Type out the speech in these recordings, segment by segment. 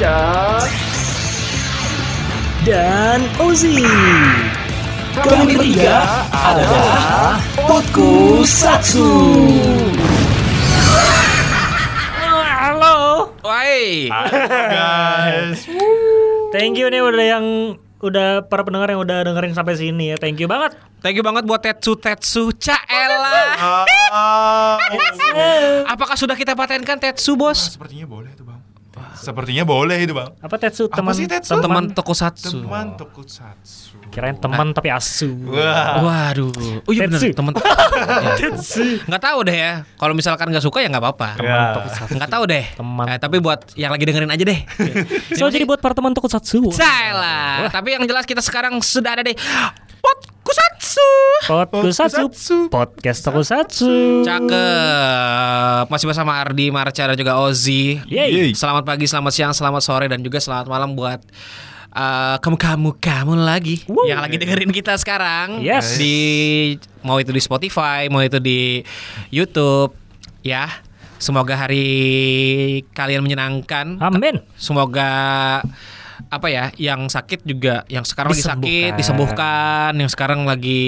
Nika dan Ozi. Kami bertiga adalah Potku Satsu Halo. Woi. guys. Thank you nih udah yang udah para pendengar yang udah dengerin sampai sini ya. Thank you banget. Thank you banget buat Tetsu Tetsu Caela. Ah, Apakah sudah kita patenkan Tetsu, Bos? sepertinya boleh. Sepertinya boleh itu bang. Apa Tetsu Apa teman sih Tetsu? Teman Tokusatsu. Teman tokusatsu. Kirain teman tapi asu. Wah. Waduh. Oh iya Tetsu. teman. Tetsu. Nggak tahu deh ya. Kalau misalkan nggak suka ya nggak apa-apa. Ya. Nggak tahu deh. Teman. Eh, tapi buat yang lagi dengerin aja deh. So jadi buat para teman Tokusatsu. Salah. Tapi yang jelas kita sekarang sudah ada di Potkusatsu. Tokusatsu. Podcast Tokusatsu. Cakep. Masih bersama Ardi, Marca dan juga Ozi. Yeay. Selamat pagi, selamat siang, selamat sore dan juga selamat malam buat uh, kamu-kamu kamu lagi yang lagi dengerin kita sekarang Yes. di mau itu di Spotify, mau itu di YouTube ya. Semoga hari kalian menyenangkan. Amin. Semoga apa ya yang sakit juga yang sekarang lagi sakit Disembuhkan. yang sekarang lagi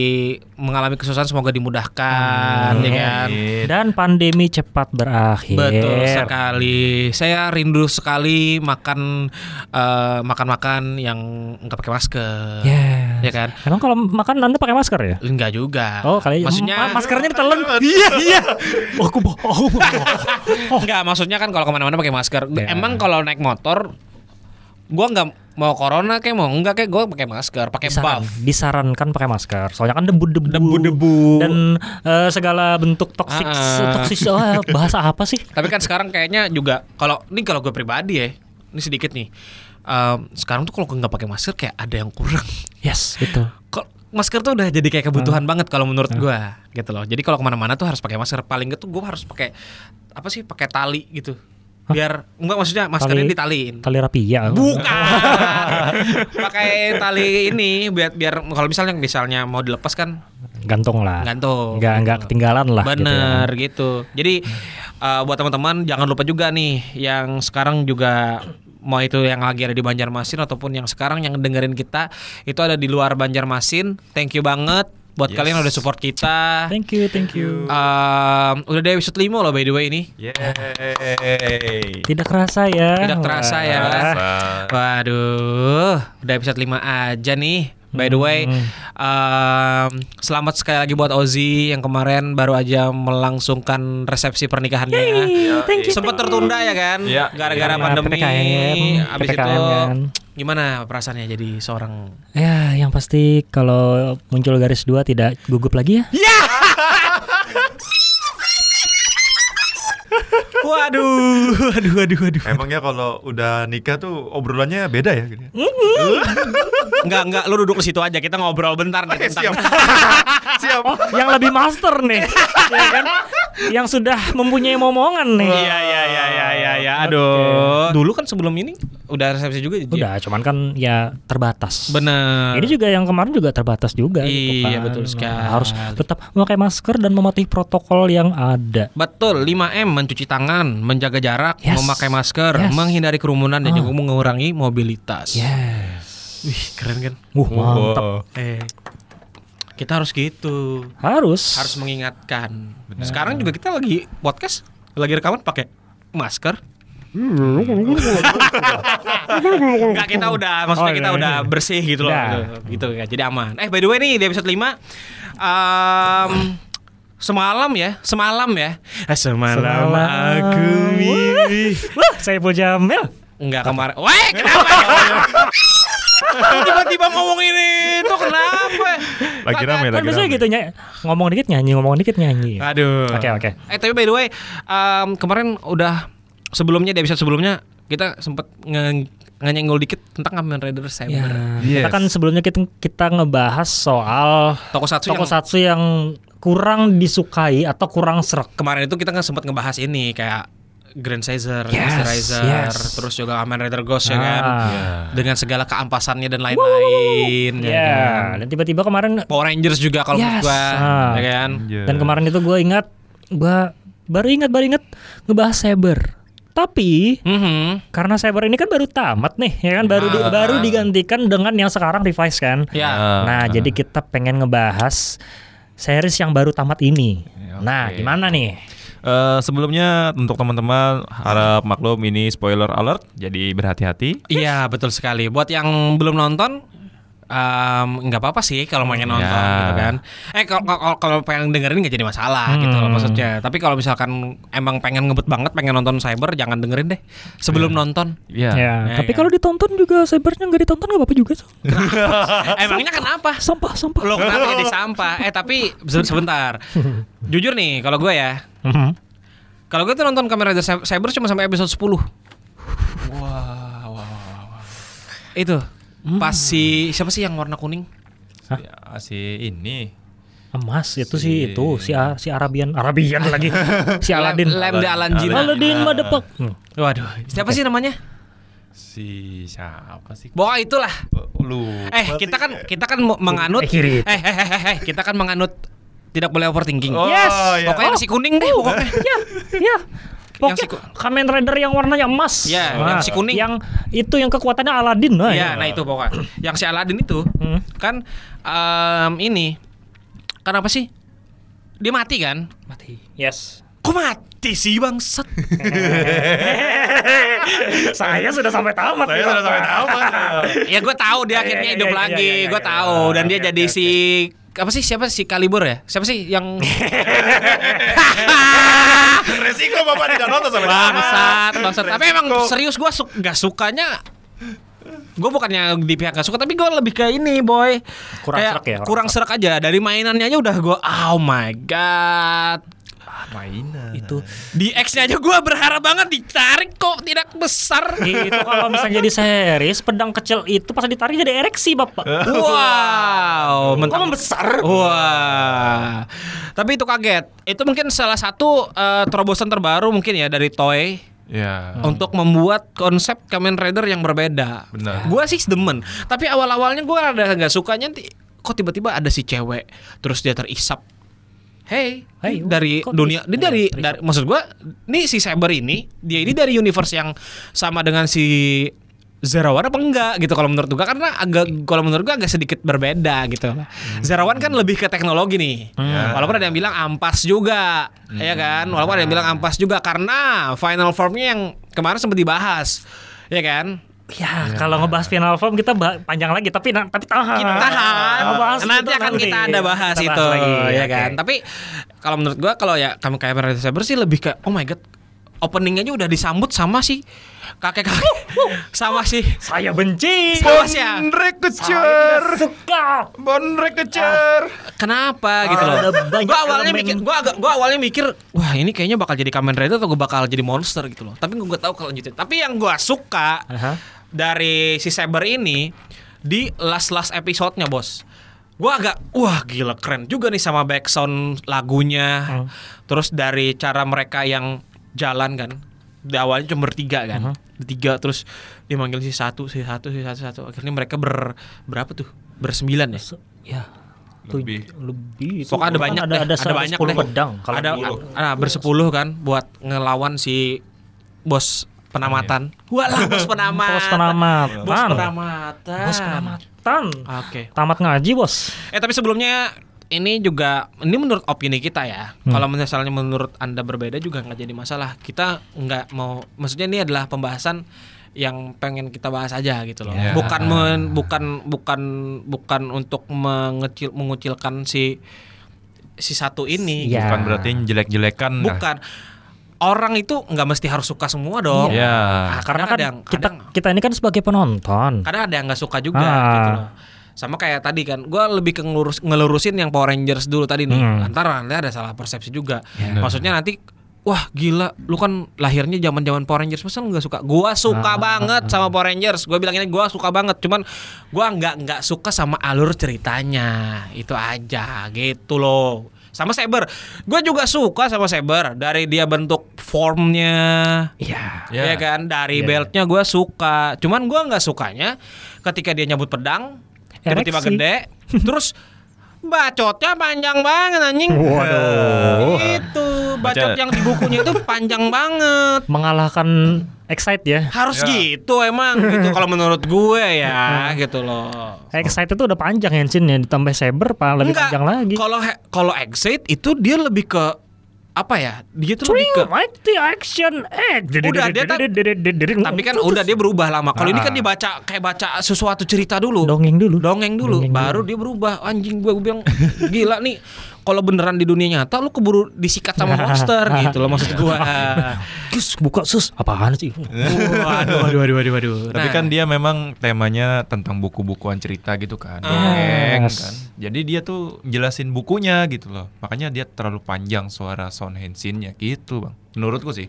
mengalami kesusahan semoga dimudahkan ya kan Dan pandemi cepat berakhir. Betul sekali. Saya rindu sekali makan eh, makan-makan yang nggak pakai masker. Yes. Ya kan? Emang kalau makan Anda pakai masker ya? Enggak juga. Oh, kali maksudnya ma- maskernya ditelan. Iya, iya. Oh, aku bohong. enggak, maksudnya kan kalau ke mana-mana pakai masker. Ya. Emang kalau naik motor gua nggak mau corona kayak mau enggak kayak gua pakai masker, pakai Disaran, buff. disarankan pakai masker. Soalnya kan debu-debu. Debu-debu. Dan eh, segala bentuk toksik Ah. toksis oh, bahasa apa sih? Tapi kan sekarang kayaknya juga kalau ini kalau gue pribadi ya, ini sedikit nih. Em, sekarang tuh kalau gue nggak pakai masker kayak ada yang kurang. Yes, betul. Kok masker tuh udah jadi kayak kebutuhan banget kalau menurut gua gitu loh. Jadi kalau ke mana-mana tuh harus pakai masker. Paling tuh gua harus pakai apa sih? Pakai tali gitu. Biar enggak maksudnya maskernya Tali- ditaliin. Tali rapi ya. Bukan. pakai tali ini biar biar kalau misalnya misalnya mau dilepas kan Gantung lah. gantung. Nggak nggak ketinggalan lah. gitu ya. Bener gitu. Jadi uh, buat teman-teman jangan lupa juga nih yang sekarang juga mau itu yang lagi ada di Banjarmasin ataupun yang sekarang yang dengerin kita itu ada di luar Banjarmasin. Thank you banget buat Yes. kalian yang udah support kita. Thank you, thank you. Um, udah di episode 5 loh by the way ini. Yeay. Tidak kerasa ya. Tidak terasa ya. Terasa. Waduh, udah episode 5 aja nih. By the way, um, selamat sekali lagi buat Ozi yang kemarin baru aja melangsungkan resepsi pernikahannya. Thank you. Sempat tertunda ya kan, Iya. gara-gara Karena pandemi. PPKM, Abis PPKM itu kan. gimana perasaannya jadi seorang? Ya, yang pasti kalau muncul garis dua tidak gugup lagi ya. Waduh, waduh, waduh, waduh. Emangnya kalau udah nikah tuh obrolannya beda ya? Gini? Enggak, enggak, lu duduk di situ aja. Kita ngobrol bentar nih Oke, tentang siap. siap. Oh, yang lebih master nih, ya kan? Yang sudah mempunyai momongan nih. Iya, iya, iya, iya, iya, iya. Aduh. Dulu kan sebelum ini udah resepsi juga. Ji? Udah, cuman kan ya terbatas. Bener. Ini juga yang kemarin juga terbatas juga. gitu Iya, kan. betul sekali. Nah, harus tetap memakai masker dan mematuhi protokol yang ada. Betul, 5M mencuci tangan, menjaga jarak, Yes. memakai masker, Yes. menghindari kerumunan dan Ah. juga mengurangi mobilitas. Yes. Wih, keren kan? Uh, mantap. Wow. Eh, kita harus gitu, Harus. harus mengingatkan. Sekarang juga kita lagi podcast, lagi rekaman pakai masker. Enggak kita udah maksudnya Oh, kita iya. udah bersih gitu loh Udah. gitu ya jadi aman. Eh by the way nih di episode 5 um, semalam ya, semalam ya. Eh, semalam, Semalam. aku mimpi. Wah, saya Jamil. Enggak kemarin. Weh, kenapa? Tiba-tiba ngomongin itu kenapa? Lagi rame, Kan lagi biasanya rame. gitu ny ngomong dikit nyanyi, ngomong dikit nyanyi. Aduh. Oke, oke. Eh tapi by the way, um, kemarin udah sebelumnya di episode sebelumnya kita sempet nge nyenggol dikit tentang Kamen Rider Ya, Saber. kita Yes. kan sebelumnya kita kita ngebahas soal Tokusatsu yang tokusatsu yang kurang disukai atau kurang serak. kemarin itu kita kan sempat ngebahas ini kayak Grand Caesar, Yes, Master yes. terus juga Kamen Rider Ghost ya kan. Ah. Dengan segala keampasannya dan lain-lain ya Ya, kan. dan tiba-tiba kemarin Power Rangers juga kalau menurut Yes. gua Ah. ya kan. Iya. dan kemarin itu gue ingat gue baru ingat baru ingat ngebahas Saber. Tapi Mhm. karena cyber ini kan baru tamat nih, ya kan baru di- Ah. baru digantikan dengan yang sekarang revise kan. Ya. Nah, jadi kita pengen ngebahas series yang baru tamat ini. Ya, Nah, oke. gimana nih? Eh, sebelumnya untuk teman-teman harap maklum ini spoiler alert, jadi berhati-hati. Iya betul sekali. Buat yang belum nonton nggak apa-apa sih kalau pengen nonton Ya. gitu kan. Eh kalau kalau- pengen dengerin nggak jadi masalah gitu loh Hmm. maksudnya. Tapi kalau misalkan emang pengen ngebut banget pengen nonton cyber jangan dengerin deh sebelum nonton. Iya. Ya, Ya, tapi ya. kalau ditonton juga cybernya nggak ditonton nggak apa-apa juga. Sob. Emangnya kenapa? Sampah, sampah. Lo kenapa jadi sampah? Eh tapi se- sebentar. Jujur nih kalau gue ya, Mhm. kalau gue tuh nonton Kamen Rider Cy- Cyber cuma sampai episode 10. Itu pas si siapa sih yang warna kuning? Ya, si ini. Emas itu Si- sih itu si A- si Arabian Arabian lagi si Aladin. Lem, de Alanjina. Aladin Madepok. Hmm. Waduh, siapa sih namanya? Si siapa sih? Pokoknya itulah. Lu. Eh, kita kan kita kan menganut Eh, eh, eh, eh, eh, eh, kita kan menganut tidak boleh overthinking. Oh, Yes. iya. Pokoknya si kuning deh pokoknya. Ya, ya. Pokoknya si ku- Kamen Rider yang warnanya emas. Ya, Nah, yang si kuning. Yang itu yang kekuatannya Aladin. Nah, Iya, nah itu pokoknya. Yang si Aladin itu Hmm. kan em, ini kan apa sih? Dia mati kan? Mati. Yes. Kok mati sih bangsat? Saya sudah sampai tamat. Saya sudah sampai tamat. ya gue tahu dia Iya, akhirnya iya, hidup iya, lagi, iya, iya, gue iya. tahu dan dia jadi si apa sih? Siapa sih? Kalibur ya? Siapa sih yang Resiko Bapak tidak nonton sampai bangsat, bangsat. Tapi emang serius gue su gak sukanya Gue bukannya di pihak gak suka Tapi gue lebih ke ini boy. Kurang Kayak serak ya, kurang Kurang serak. aja. Dari mainannya aja udah gue Oh my god mainan. Itu Di X-nya aja gue berharap banget ditarik kok tidak besar itu kalau misalnya jadi series pedang kecil itu pas ditarik jadi ereksi bapak. Wow, Kok mentang membesar? Wah, tapi itu kaget. Itu mungkin salah satu eh, terobosan terbaru mungkin ya dari Toei Ya. untuk membuat konsep Kamen Rider yang berbeda. Benar. Gua sih demen, tapi awal-awalnya gua rada nggak sukanya kok tiba-tiba ada si cewek terus dia terisap. Hey, Hey, dari kok dunia, dia dari, Terisap. dari, maksud gua, nih si Cyber ini, dia ini dari universe yang sama dengan si Zero One apa enggak gitu kalau menurut gua karena agak kalau menurut gua agak sedikit berbeda gitu. Zero One kan lebih ke teknologi nih. Ya. Walaupun ada yang bilang ampas juga, ya kan? Walaupun ada yang bilang ampas juga karena final formnya yang kemarin sempat dibahas, ya kan? Ya, kalau ngebahas final form kita panjang lagi tapi tapi tahan. Kita tahan. Ngebahas nanti itu akan kita ada bahas Kita itu, lagi, ya oke. kan? Tapi kalau menurut gua kalau ya kami kayak Rider Saber sih lebih ke oh my god. Openingnya aja udah disambut sama si kakek-kakek sama si Saya benci. sama si ya. Saya kecer. suka. Bonrek kecer. Kenapa gitu loh? Gua awalnya elemen. mikir, gua agak, gua awalnya mikir, wah ini kayaknya bakal jadi Kamen Rider atau gua bakal jadi monster gitu loh. Tapi gua tahu kalau lanjutin. Tapi yang gua suka Aha. Dari si Saber ini di last last episode-nya, Bos. Gua agak wah gila keren juga nih sama backsound lagunya. Hmm. Terus dari cara mereka yang jalan kan. Di awalnya cuma bertiga kan. Hmm. Bertiga terus dia manggil si satu, si satu, si satu, satu. Akhirnya mereka ber berapa tuh? Bersembilan ya? Se- Ya. Lebih. Lebih. itu Pokoknya ada banyak ada, deh, ada, ada banyak 10 pedang kalau ada dulu. ah, bersepuluh kan buat ngelawan si bos penamatan. Walah bos penamatan. Bos penamatan. Bos penamatan. Bos penamatan. Oke. Tamat ngaji, Bos. Eh tapi sebelumnya ini juga ini menurut opini kita ya. Hmm. Kalau misalnya menurut anda berbeda juga nggak jadi masalah. Kita nggak mau. Maksudnya ini adalah pembahasan yang pengen kita bahas aja gitu loh. Ya. Bukan men- bukan bukan bukan untuk mengecil mengucilkan si si satu ini. Ya. Bukan berarti jelek-jelekan. lah. Bukan. Orang itu nggak mesti harus suka semua dong. Iya. Ya. Nah, Karena kadang kan ada yang kita kadang, kita ini kan sebagai penonton. kadang ada yang nggak suka juga Ah. gitu loh. Sama kayak tadi kan, gue lebih ke ngelurus, ngelurusin yang Power Rangers dulu tadi nih. Hmm. Antara nanti ada salah persepsi juga. Ya. Maksudnya nanti, wah gila, lu kan lahirnya zaman zaman Power Rangers, masa lu nggak suka? Gua suka Ah. banget sama Power Rangers. Gue bilang ini gua suka banget, cuman gua nggak nggak suka sama alur ceritanya. Itu aja, gitu loh. Sama Saber, gue juga suka sama Saber. Dari dia bentuk formnya, Iya. ya, Ya. kan? Dari Iya, beltnya gue suka. Cuman gue nggak sukanya ketika dia nyabut pedang tiba-tiba gede terus bacotnya panjang banget anjing. Waduh. itu bacot Baca- yang di bukunya itu panjang banget. Mengalahkan Excite ya. Harus Ya. gitu emang gitu kalau menurut gue ya gitu loh. Excite itu udah panjang Henshin ya ditambah Saber pak lebih Enggak, panjang lagi. Kalau kalau Exit itu dia lebih ke apa ya? Dia tuh lebih ke Mighty Action X. Udah, dia kan- tapi kan udah dia berubah lama. Kalau ini kan dia baca kayak baca sesuatu cerita dulu. dongeng dulu. Dongeng dulu, baru dia berubah. Anjing gue bilang gila nih. Kalau beneran di dunia nyata lu keburu disikat sama monster gitu loh maksud gua. Gus buka sus apaan sih? waduh, waduh, waduh, waduh, waduh. Tapi Nah, kan dia memang temanya tentang buku-bukuan cerita gitu kan, dongeng Yes. kan. Jadi dia tuh jelasin bukunya gitu loh. Makanya dia terlalu panjang suara sound Henshin-nya gitu, Bang. Menurutku sih.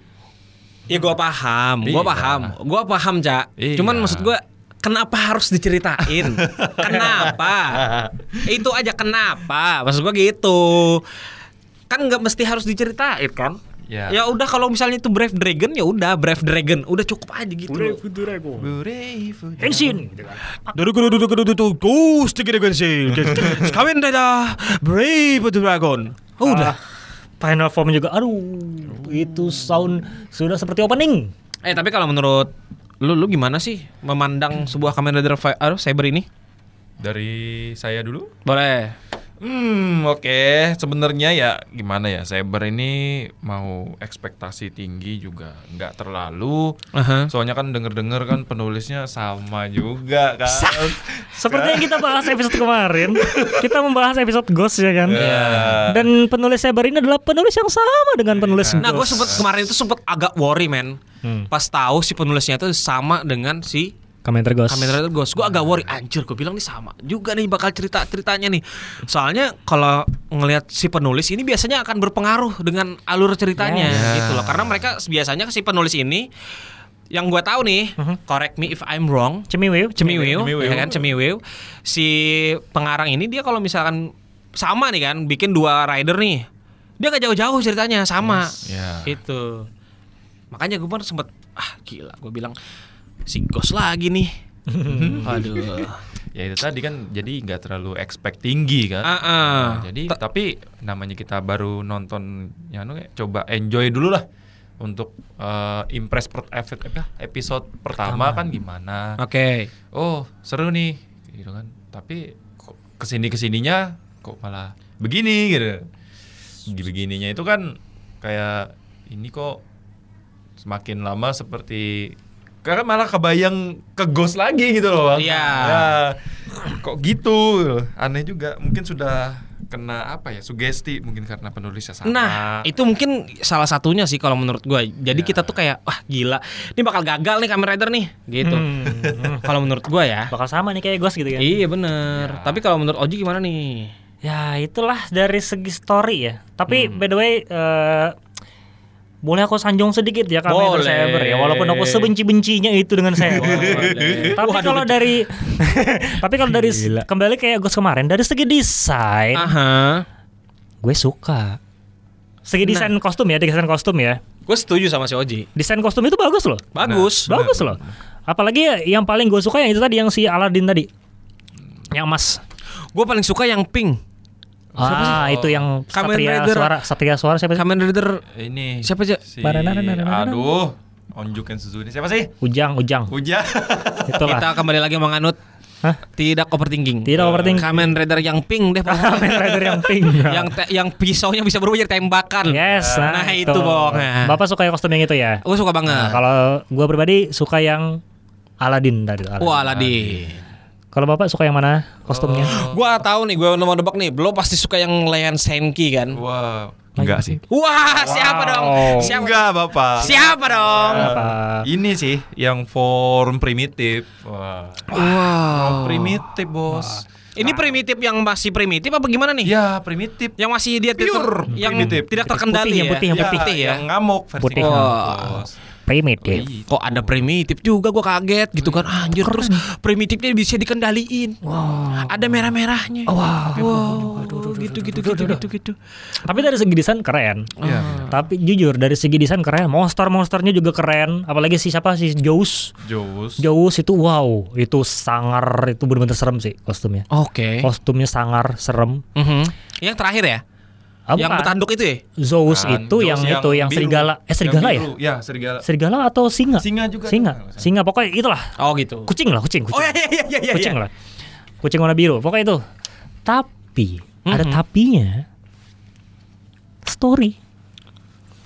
Ya gua paham, gua Iya. paham, gua paham cak. Iya. Cuman maksud gua kenapa harus diceritain? kenapa? Itu aja kenapa? Maksud gua gitu. Kan nggak mesti harus diceritain kan? Ya. Ya udah kalau misalnya itu Brave Dragon ya udah Brave Dragon, udah cukup aja gitu. Henshin. Dari kudu kudu kudu kudu terus tiga dragon sih. Kamen dah Brave Dragon. Udah. Ah, Final form juga. Aduh, itu sound sudah seperti opening. Eh tapi kalau menurut lu lu gimana sih memandang sebuah Kamen Rider Fi- aduh, Saber ini? Dari saya dulu. Boleh. Hmm, oke. Sebenarnya ya gimana ya? Saber ini mau ekspektasi tinggi juga nggak terlalu. Aha. Soalnya kan denger-denger kan penulisnya sama juga kan. Seperti yang kita bahas episode kemarin, kita membahas episode Ghost ya kan. Iya. Dan penulis Saber ini adalah penulis yang sama dengan penulis Nah, gue Ghost. sempet kemarin itu sempet agak worry men. Hmm. Pas tahu si penulisnya itu sama dengan si Kamen Rider Ghost. Kamen Rider Ghost. Gue agak worry. Anjir, gue bilang nih sama juga nih bakal cerita ceritanya nih. Soalnya kalau ngelihat si penulis ini biasanya akan berpengaruh dengan alur ceritanya Yes. gitu loh. Karena mereka biasanya si penulis ini yang gue tahu nih, correct me if I'm wrong. Cemiwiu, Cemiwiu, Cemiwiu. ya kan Cemiwiu. Si pengarang ini dia kalau misalkan sama nih kan, bikin dua rider nih, dia gak jauh-jauh ceritanya sama. Ya. Itu. Makanya gue pun sempet ah gila, gue bilang si Ghost lagi nih. Aduh. Ya itu tadi kan jadi nggak terlalu expect tinggi kan. Ah, ah. Nah, jadi Ta- tapi namanya kita baru nonton ya anu, kayak coba enjoy dulu lah untuk eh, impress per, epi- apa, episode pertama, kan gimana. Oke. Oh seru nih gitu kan. Tapi ke sini ke sininya kok malah begini gitu. Begininya itu kan kayak ini kok semakin lama seperti karena malah kebayang ke ghost lagi gitu loh bang. Iya. Ya, kok gitu? Aneh juga. Mungkin sudah kena apa ya sugesti mungkin karena penulisnya sama. Nah, itu mungkin salah satunya sih kalau menurut gue. Jadi Ya. kita tuh kayak wah gila, ini bakal gagal nih Kamen Rider nih, gitu. Hmm. kalau menurut gue ya. Bakal sama nih kayak Ghost gitu kan. Iya bener. Tapi kalau menurut Oji gimana nih? Ya itulah dari segi story ya. Tapi by the way eh, boleh aku sanjung sedikit ya Kamen Rider Boleh. Saber ya walaupun aku sebenci-bencinya itu dengan. Boleh. tapi Waduh, kalau benci. dari tapi kalau dari kembali kayak Ghost kemarin dari segi desain Aha. gue suka. Segi desain kostum ya, desain kostum ya. Gue setuju sama si Oji. Desain kostum itu bagus loh. Bagus. bagus loh. Apalagi ya, yang paling gue suka yang itu tadi yang si Aladdin tadi. Yang emas. Gue paling suka yang pink. Ah, itu yang Kamen Satria Rider. Suara, Satria Suara siapa sih? Kamen Rider ini Siapa aja? Si, Baranana- aduh, Onjuken Suzune siapa sih? Ujang, Ujang. Hujan. Itulah. Kita kembali lagi menganut Hah? tidak overthinking. Tidak overthinking. Kamen Rider yang pink deh. Kamen Rider yang pink. yang te- yang pisaunya bisa berubah jadi tembakan. Yes, Nah, itu Bong. Nah. Bapak suka yang kostum yang itu ya? Gue suka banget. Nah, kalau gua pribadi suka yang Aladdin tadi. Aladdin. Wah, Aladin. Kalau Bapak suka yang mana kostumnya? Gua tahu nih, gue mau nebak nih. Belum pasti suka yang Leon Senki kan? Wah, enggak sih. Wah, siapa dong? Siapa? Enggak, Bapak. Siapa dong? Apa? Ini sih yang form primitif. Wah. Wow. Primitif, Bos. Ini primitif yang masih primitif apa gimana nih? Ya, primitif. Yang masih dia Pure yang primitif. tidak terkendali Putih, yang ya. putih, yang Ya, putih. ya. Yang ngamuk versi Putih. Bos. Primitif. Ih, Kok ada primitif juga gue kaget gitu kan Anjir terus primitifnya bisa dikendaliin Wow. Ada merah-merahnya Wow. Wow gitu gitu gitu gitu gitu Tapi dari segi desain keren. Iya. Tapi jujur dari segi desain keren. Monster-monsternya juga keren. Apalagi si siapa si Jaws. Jous. Jaws itu wow, itu sangar itu benar-benar serem sih kostumnya. Oke Kostumnya sangar, serem. Mhm. Yang terakhir ya Ah, yang bukan. bertanduk itu ya? Zeus Kan, itu Zeus yang, itu yang biru. serigala. Eh Yang serigala ya? biru. Ya, serigala. Serigala atau singa? Singa juga. Singa. ada. Singa pokoknya itulah. Oh gitu. Kucing lah, kucing, kucing. Oh iya iya iya iya. kucing lah. Kucing warna biru. Pokoknya itu. Tapi ada Mhm. tapinya. Story.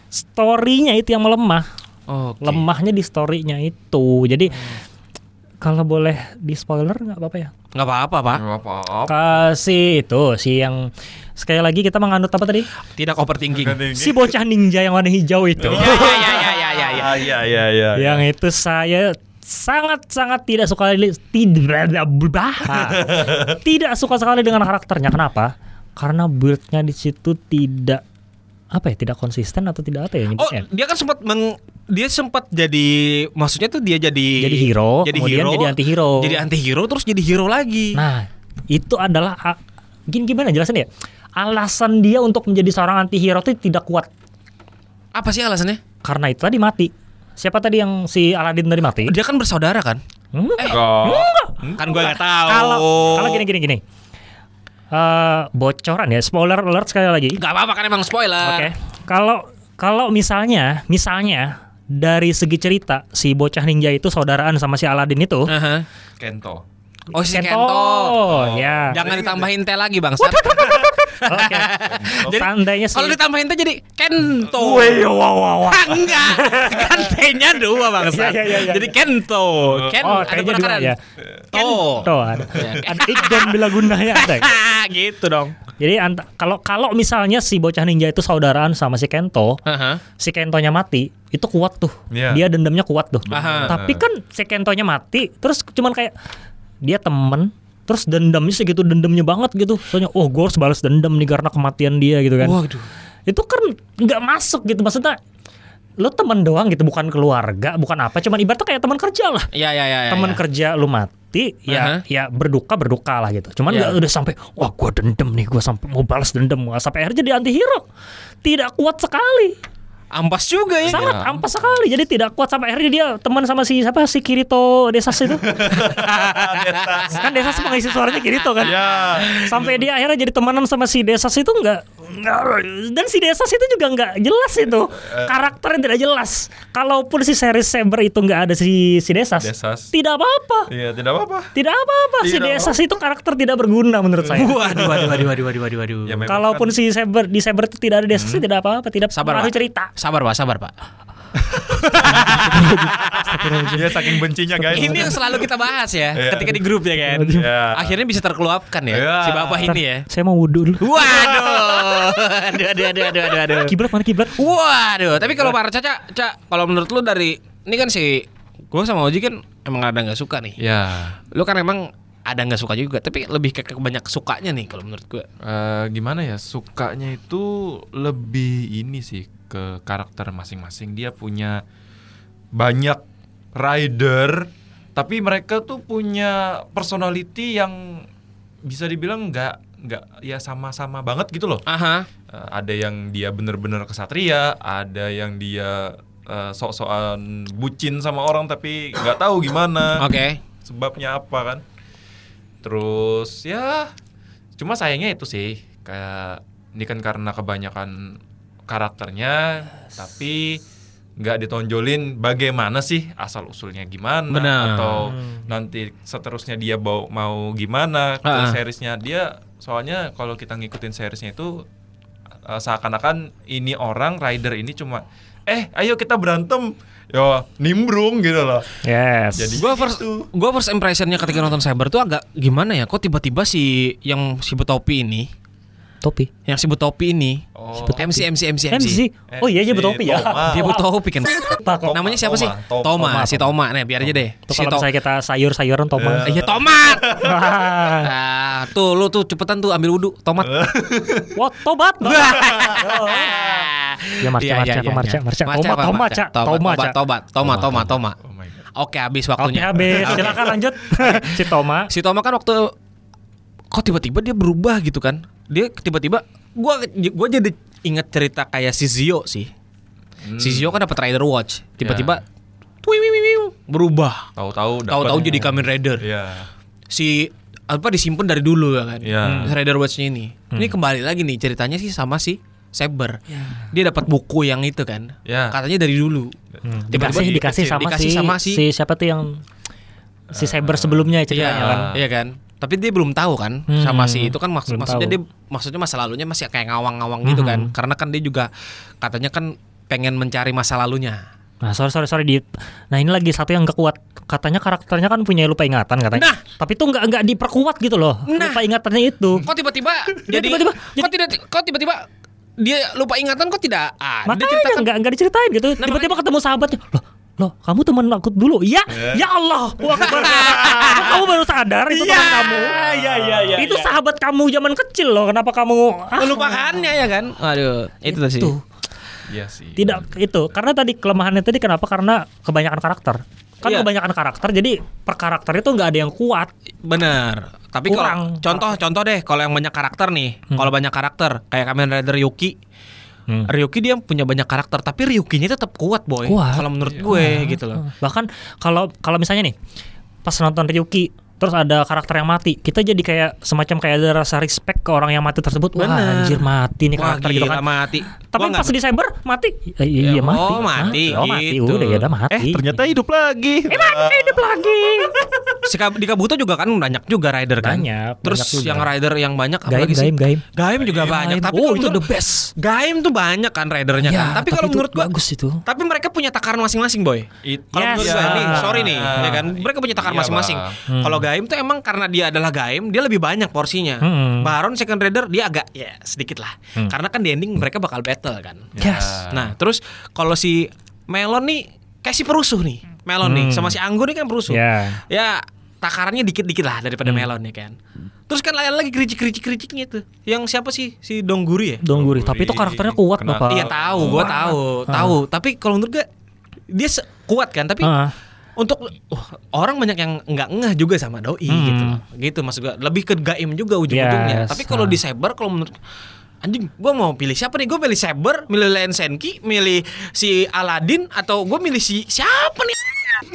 Storynya itu yang melemah. Oke. Lemahnya di storynya itu. Jadi kalau boleh di spoiler nggak apa-apa ya? Nggak apa-apa pak. Nggak apa-apa. Kasih itu si yang sekali lagi kita menganut apa tadi? Tidak overthinking. Si bocah ninja yang warna hijau itu. Iya iya iya iya iya. iya. Ah, Iya, iya, iya. yang itu saya sangat sangat tidak suka tidak tidak suka sekali dengan karakternya kenapa karena build-nya di situ tidak apa ya tidak konsisten atau tidak apa ya Oh, dia kan sempat meng dia sempat jadi maksudnya tuh dia jadi Jadi hero, jadi kemudian hero, jadi anti-hero. Jadi anti-hero terus jadi hero lagi. nah itu adalah a- gini gimana jelasin ya alasan dia untuk menjadi seorang anti-hero itu tidak kuat Apa sih alasannya? karena itu tadi mati siapa tadi yang si Aladin tadi mati Dia kan bersaudara kan? Hmm? Enggak. Kan gue nggak tahu. kalau kalau gini gini gini Eh, bocoran ya spoiler alert sekali lagi Gak apa-apa kan emang spoiler. Oke. Kalau kalau misalnya misalnya dari segi cerita si bocah ninja itu saudaraan sama si Aladin itu. Aha. Kento. Oh si Kento. Kento. ya. Jangan ditambahin T lagi bang. Oke. Tandanya sih. Kalau ditambahin T jadi Kento. Wih, wah, wah, wah. Ah, Enggak. Kan T-nya dua bang. Iya, iya, iya, iya. Jadi Kento. Ken Oh, ada dua penekanan. ya. To. Tuh ada. Ada ikon bila gunanya ada. gitu dong. Jadi kalau kalau misalnya si bocah ninja itu saudaraan sama si Kento, Aha. si Kentonya mati, itu kuat tuh. Iya. Dia dendamnya kuat tuh. Aha. Tapi kan si Kentonya mati, terus cuman kayak dia temen, terus dendamnya segitu dendamnya banget gitu. Soalnya, oh gue harus balas dendam nih karena kematian dia gitu kan. Waduh. Itu kan nggak masuk gitu maksudnya. Lo temen doang gitu, bukan keluarga, bukan apa. Cuman ibaratnya kayak teman kerja lah. Iya iya iya. teman iya. kerja lu mati, ya Aha. ya berduka berduka lah gitu. Cuman Iya. nggak udah sampai, wah gue dendam nih, gue sampai mau balas dendam, sampai akhirnya jadi anti hero. Tidak kuat sekali. Ampas juga ya. sangat ampas sekali. Jadi tidak kuat sampai akhirnya dia teman sama si siapa? Si Kirito Desas itu. Kan Desas mengisi suaranya Kirito kan. Ya. sampai dia akhirnya jadi temenan sama si Desas itu enggak dan si Desas itu juga enggak jelas itu karakternya tidak jelas kalaupun si series Saber itu enggak ada si si Desas, Desas. tidak apa-apa Iya, tidak apa-apa. tidak apa-apa si Tidak Desas itu karakter tidak berguna menurut saya Waduh waduh waduh waduh waduh waduh waduh. Ya, kalaupun kan- si Saber di Saber itu tidak ada Desas tidak apa-apa tidak Sabar pak. cerita Sabar pak, sabar pak. Dia saking bencinya guys. Ini yang selalu kita bahas ya, Iya. ketika di grup ya kan. Iya. Akhirnya bisa terkeluapkan ya, Iya. si bapak ini ya. saya mau wudhu dulu Waduh, aduh, aduh, aduh, aduh, aduh, aduh. kiblat mana kiblat Waduh, tapi kalau para Caca, Cak, kalau menurut lu dari ini kan si gue sama Oji kan emang ada nggak suka nih. Ya. Lu kan emang ada nggak suka juga, tapi lebih ke, ke banyak sukanya nih kalau menurut gue. Eh, gimana ya sukanya itu lebih ini sih ke karakter masing-masing. Dia punya banyak rider tapi mereka tuh punya personality yang bisa dibilang nggak nggak ya sama-sama banget gitu loh. Aha. Eh, ada yang dia bener-bener kesatria ada yang dia eh, sok-sokan bucin sama orang tapi nggak tahu gimana. Oke. sebabnya apa kan? Terus ya cuma sayangnya itu sih. Kayak ini kan karena kebanyakan karakternya tapi nggak ditonjolin bagaimana sih asal usulnya gimana Benar. atau nanti seterusnya dia mau mau gimana ke seriesnya dia soalnya kalau kita ngikutin seriesnya itu eh, seakan-akan ini orang rider ini cuma eh ayo kita berantem ya nimbrung gitu loh yes Jadi- Gue first, Gitu. gua first impressionnya ketika nonton Cyber tuh agak gimana ya? Kok tiba-tiba si yang si betopi ini, topi yang si betopi ini, Oh. MC MC MC MC, MC oh iya dia bertopi ya Toma. dia betopi kan? Namanya siapa Toma, sih? Toma, Toma, Toma, si Toma. Nih biar aja deh. Itu Si kalau misalnya kita sayur-sayuran tomat. Iya tomat. Wah, Ah, tuh lu tuh cepetan tuh ambil wudhu tomat. Wah, tobat. Ya, Marca, Iya, Marca, iya, iya, Marca, iya. Marca. Marca Tomat, tomat. Tomat, Tomat, tomat, Cak. tomat, tomat, tomat, tomat. Oh. Oke, habis Oke, waktunya. habis. Oke. Silakan lanjut. si Toma. Si Toma kan waktu kok tiba-tiba dia berubah gitu kan. Dia tiba-tiba gua gua jadi inget cerita kayak si Zio sih. Hmm. Si Zio kan dapat Rider Watch. Tiba-tiba Ya. Wih, berubah. Tahu-tahu dapat- Tahu-tahu jadi Kamen Rider. Iya. Si apa disimpan dari dulu ya kan. Iya. Hmm, Rider Watch-nya ini. Ini kembali lagi nih ceritanya sih sama si Saber. Dia dapat buku yang itu kan. Ya. Katanya dari dulu. Hmm. Tiba-tiba Dikasih dikasih dikasih- sama dikasih si, sama si- si siapa tuh yang si cyber sebelumnya Iya, ceritanya kan. iya kan. Tapi dia belum tahu kan Hmm. sama si itu kan maksud Belum maksudnya tahu. dia maksudnya masa lalunya masih kayak ngawang-ngawang gitu kan. Hmm. Karena kan dia juga katanya kan pengen mencari masa lalunya. Nah, sorry sorry sorry di Nah, ini lagi satu yang gak kuat. Katanya karakternya kan punya lupa ingatan katanya. Nah. Tapi tuh nggak nggak diperkuat gitu loh. Nah. Lupa ingatannya itu. Kok tiba-tiba jadi tiba-tiba kok tidak kok tiba-tiba dia lupa ingatan kok tidak ada Makanya nggak nggak diceritain gitu. Nah, Tiba-tiba ketemu sahabatnya. Loh, loh, kamu teman aku dulu. Iya, ya Allah. Wah, kamu baru sadar itu teman kamu. Iya iya iya. itu sahabat kamu zaman kecil loh. Kenapa kamu ah, melupakannya ya kan. Aduh, itu tuh sih. Itu. Iya sih. Tidak itu karena tadi kelemahannya tadi kenapa karena kebanyakan karakter. Kan Iya. kebanyakan karakter jadi per karakter itu nggak ada yang kuat. Bener. Tapi Kurang. kalau contoh contoh deh kalau yang banyak karakter nih, kalau banyak karakter kayak Kamen Rider Yuki. Hmm. Ryuki dia punya banyak karakter tapi Ryukinya tetap kuat boy. Kuat. Kalau menurut gue gitu loh. Bahkan kalau kalau misalnya nih pas nonton Ryuki terus ada karakter yang mati, kita jadi kayak semacam kayak ada rasa respect ke orang yang mati tersebut. Wah, Bener. anjir mati nih Wah, karakter gitu gila, kan. mati. Tapi Gua nggak- pas di cyber mati. Eh, iya, Ya, iya mati. oh, mati? Oh, mati. gitu. Udah ya udah mati. Eh ternyata hidup lagi. Eh, hidup lagi. Si di Kabuto juga kan banyak juga rider kan. Banyak, Terus banyak juga. yang rider yang banyak Gaim, apalagi sih? gaim, gaim. Gaim juga banyak. Tapi oh, kalau itu the best. Gaim tuh banyak kan ridernya Ya, kan. Tapi kalau itu menurut gua bagus itu. Tapi mereka punya takaran masing-masing, boy. Kalau Yes. menurut Ya. nih, sorry nih, ya kan. Mereka punya takaran Iya, masing-masing. Kalau Gaim tuh emang karena dia adalah Gaim, dia lebih banyak porsinya. Hmm. Baron Second Raider dia agak ya sedikit lah. Hmm. Karena kan di ending mereka bakal battle kan. Yes. Nah, terus kalau si Melon nih kayak si perusuh nih. Melon nih Hmm. sama si Anggur nih kan perusuh. Ya. Ya takarannya dikit-dikit lah daripada Melon ya kan. Terus kan ada lagi kericik-kericik-kericiknya tuh. Yang siapa sih? Si Dongguri ya? Dongguri. Tapi itu karakternya kuat, Kenapa? Bapak. Iya tahu, gua tahu, tahu. Tapi kalau menurut gue dia kuat kan, tapi Ah. Untuk wah, orang banyak yang nggak ngeh juga sama doi Hmm. gitu. Gitu maksud gua. Lebih ke gaim juga ujung-ujungnya. Yes, Tapi kalau ah. di Saber kalau menurut anjing gua mau pilih siapa nih? Gue pilih Saber, milih Len Senki, milih si Aladdin atau gue milih si siapa nih?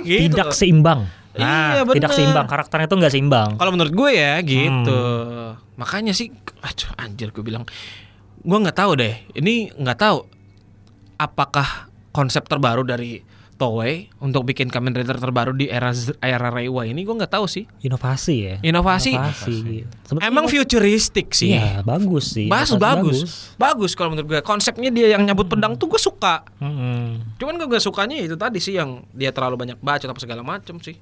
Gitu. Tidak seimbang. Iya, Nah, bener. tidak seimbang. Karakternya itu nggak seimbang. Kalau menurut gue ya gitu. Hmm. Makanya sih aduh anjir gue bilang gue nggak tahu deh. Ini nggak tahu apakah konsep terbaru dari Toei untuk bikin Kamen Rider terbaru di era era Reiwa ini gue nggak tahu sih. Inovasi ya. Inovasi. Sebetulnya Emang inov- futuristik sih. Iya, bagus sih. Bagus, Inovasi bagus, bagus kalau menurut gue. Konsepnya dia yang nyabut pedang tuh gue suka. Mm-mm. Cuman gue gak sukanya itu tadi sih yang dia terlalu banyak baca apa segala macem sih.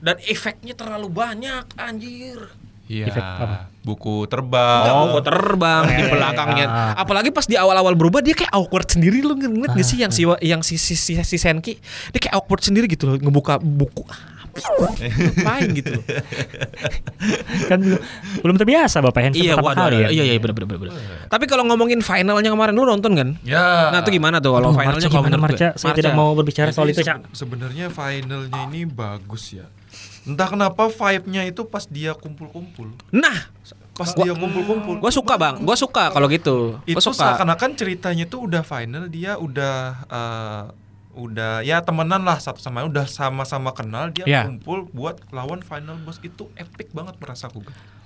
Dan efeknya terlalu banyak, anjir. Iya. Buku terbang. Nggak mau terbang di Eh, belakangnya. ah. Apalagi pas di awal-awal berubah dia kayak awkward sendiri lu ngeliat gak sih yang si yang si si, si, si Senki dia kayak awkward sendiri gitu loh ngebuka buku ngapain gitu loh. kan belum, belum terbiasa Bapak Hansen iya pertama waduh, kali ya. iya iya bener bener bener. Tapi kalau ngomongin finalnya kemarin lu nonton kan? Ya. Nah, itu gimana tuh kalau Aduh, finalnya Marca kalau gimana? Marca? Saya tidak mau berbicara soal itu, Cak. sebe- Sebenarnya finalnya ini bagus ya. Entah kenapa vibe-nya itu pas dia kumpul-kumpul. Nah, Pas dia kumpul-kumpul. gua suka bang, gua suka kalau gitu. itu Gua suka. seakan-akan ceritanya tuh udah final dia udah eh, udah ya temenan lah satu sama lain udah sama-sama kenal dia Ya. kumpul buat lawan final boss itu epic banget merasa aku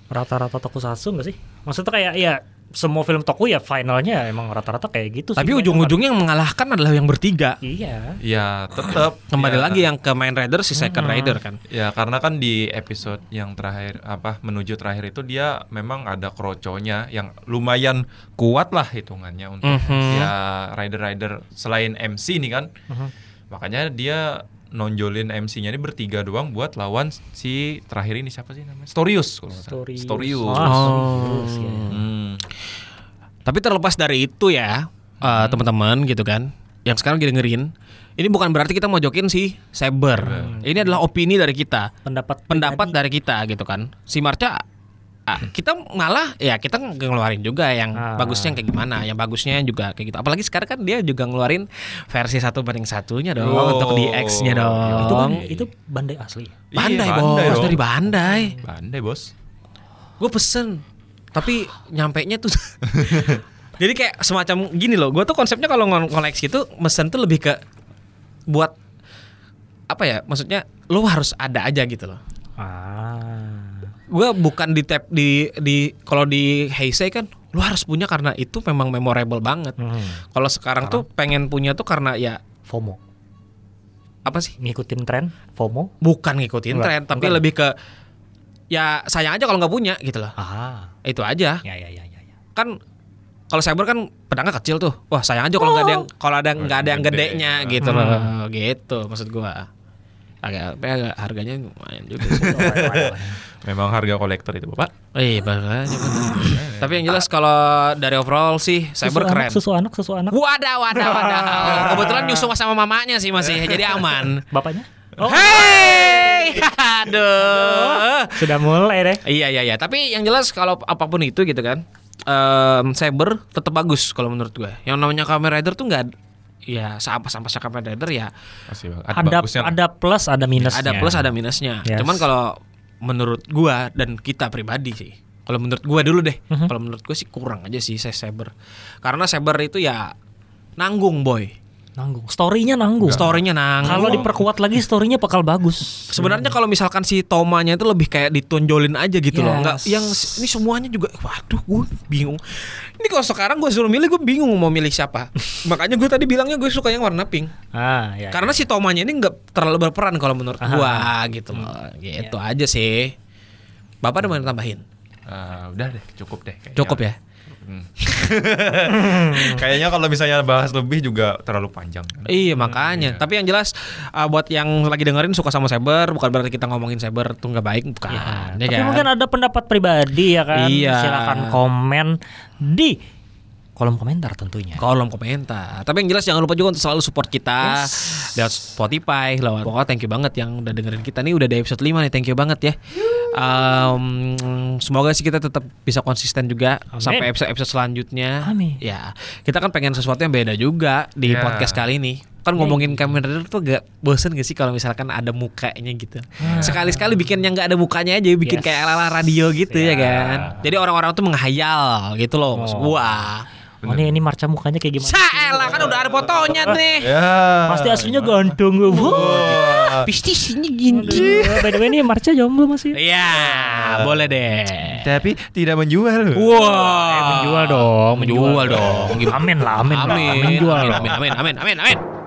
Rata-rata tokusatsu nggak sih? Maksudnya kayak ya semua film toku ya finalnya emang rata-rata kayak gitu sih. Tapi ujung-ujungnya yang mengalahkan adalah yang bertiga. kan. Iya. ya tetap Kembali ya, lagi yang ke main rider si second rider kan. ya karena kan di episode yang terakhir apa menuju terakhir itu dia memang ada kroconya yang lumayan kuat lah hitungannya untuk Mhm. ya rider-rider selain MC nih kan Mhm. makanya dia nonjolin MC-nya ini bertiga doang buat lawan si terakhir ini siapa sih namanya Storius kalau. Story. Storius. Ah, Oh. Storius, ya. Hmm. Tapi terlepas dari itu ya, eh, teman-teman gitu kan, yang sekarang lagi dengerin, ini bukan berarti kita mau jokin si Saber. Ini adalah opini dari kita, Pendapat pendapat dari kita gitu kan. Si Marca kita malah ya kita ngeluarin juga yang Ah. bagusnya kayak gimana, yang bagusnya juga kayak gitu. Apalagi sekarang kan dia juga ngeluarin versi satu banding satunya dong Oh. untuk di X-nya dong. itu kan itu bandai asli. Bandai, Iya, bos, Bandai dari Bandai. Bandai bos. Gue pesen, tapi nyampe nya tuh. Jadi kayak semacam gini loh. Gue tuh konsepnya kalau ngol- koleksi itu mesen tuh lebih ke buat apa ya? Maksudnya lu harus ada aja gitu loh. Ah. Gue bukan di tap di di kalau di Heisei kan, lu harus punya karena itu memang memorable banget. Hmm. Kalau sekarang tuh pengen punya tuh karena ya FOMO. apa sih? Ngikutin tren, FOMO. Bukan ngikutin Bukan, tren, tapi bukan. lebih ke ya sayang aja kalau nggak punya gitu loh. Ah. Itu aja. Ya ya ya ya. ya. Kan kalau cyber kan pedangnya kecil tuh. Wah, sayang aja kalau nggak ada yang kalau ada nggak ada yang Gede. gedenya gitu loh. Gitu maksud gua. Agak, tapi agak harganya lumayan juga sih. Memang harga kolektor itu bapak. Eh, makanya. Tapi yang jelas kalau dari overall sih cyber susu keren. Anak, susu anak, susu anak. Wadah, wadah, wadah. Kebetulan nyusu sama mamanya sih masih, jadi aman. Bapaknya? Oh, Hei, aduh. sudah mulai deh. Iya, iya, iya. Tapi yang jelas kalau apa pun itu gitu kan, em, cyber tetap bagus kalau menurut gue. Yang namanya Kamen Rider tuh nggak, ya seampas-ampasnya Kamen Rider ya Masih Ada lah. ada plus, ada minusnya. ada plus ada minusnya. Yes. Cuman kalau menurut gua dan kita pribadi sih. Kalau menurut gua dulu deh. Mhm. Kalau menurut gua sih kurang aja sih saya cyber. Karena cyber itu ya nanggung boy. Nanggung. Story-nya nanggung. Story-nya nanggung. Kalau diperkuat lagi story-nya bakal bagus. Sebenarnya kalau misalkan si Tomanya itu lebih kayak ditonjolin aja gitu loh. Yes. Enggak yang ini semuanya juga waduh gue bingung. Ini kalau sekarang gue suruh milih gue bingung mau milih siapa. Makanya gue tadi bilangnya gue suka yang warna pink. Ah, ya. Karena si Tomanya ini nggak terlalu berperan kalau menurut gua gitu loh. Gitu aja sih. Bapak ada mau tambahin? Ah, udah deh, cukup deh. kayaknya. Cukup ya. Hmm. Kayaknya kalau misalnya bahas lebih juga terlalu panjang. Iya makanya. Tapi yang jelas uh, buat yang lagi dengerin suka sama cyber bukan berarti kita ngomongin cyber tuh nggak baik bukan. Ya, ya tapi kan? mungkin ada pendapat pribadi ya kan. Iya. Silakan komen di kolom komentar tentunya. kolom komentar. Tapi yang jelas jangan lupa juga untuk selalu support kita Yes. lewat Spotify, lewat pokoknya thank you banget yang udah dengerin kita nih udah di episode 5 nih. Thank you banget ya. Um, semoga sih kita tetap bisa konsisten juga Amin. sampai episode-episode selanjutnya. Amin. Ya, kita kan pengen sesuatu yang beda juga di Ya. podcast kali ini. Kan ngomongin Kamen Rider tuh gak bosen gak sih kalau misalkan ada mukanya gitu. Sekali-sekali bikin yang gak ada mukanya aja, bikin Yes. kayak ala-ala radio gitu ya Ya. kan. Jadi orang-orang tuh menghayal gitu loh. Oh. Gua. Oh, ini, ini Marca mukanya kayak gimana? Saelah kan udah ada fotonya nih. Ya. Pasti aslinya ganteng. Wah. Wah. Pistisnya gini. Aduh, By the way ini Marca jomblo masih. Iya, boleh deh. Tapi tidak menjual. Wah, Eh, menjual dong, menjual dong. Amin lah, amin. lah, Amin, Menjual. amin, amin, amin, amin, amin, amin.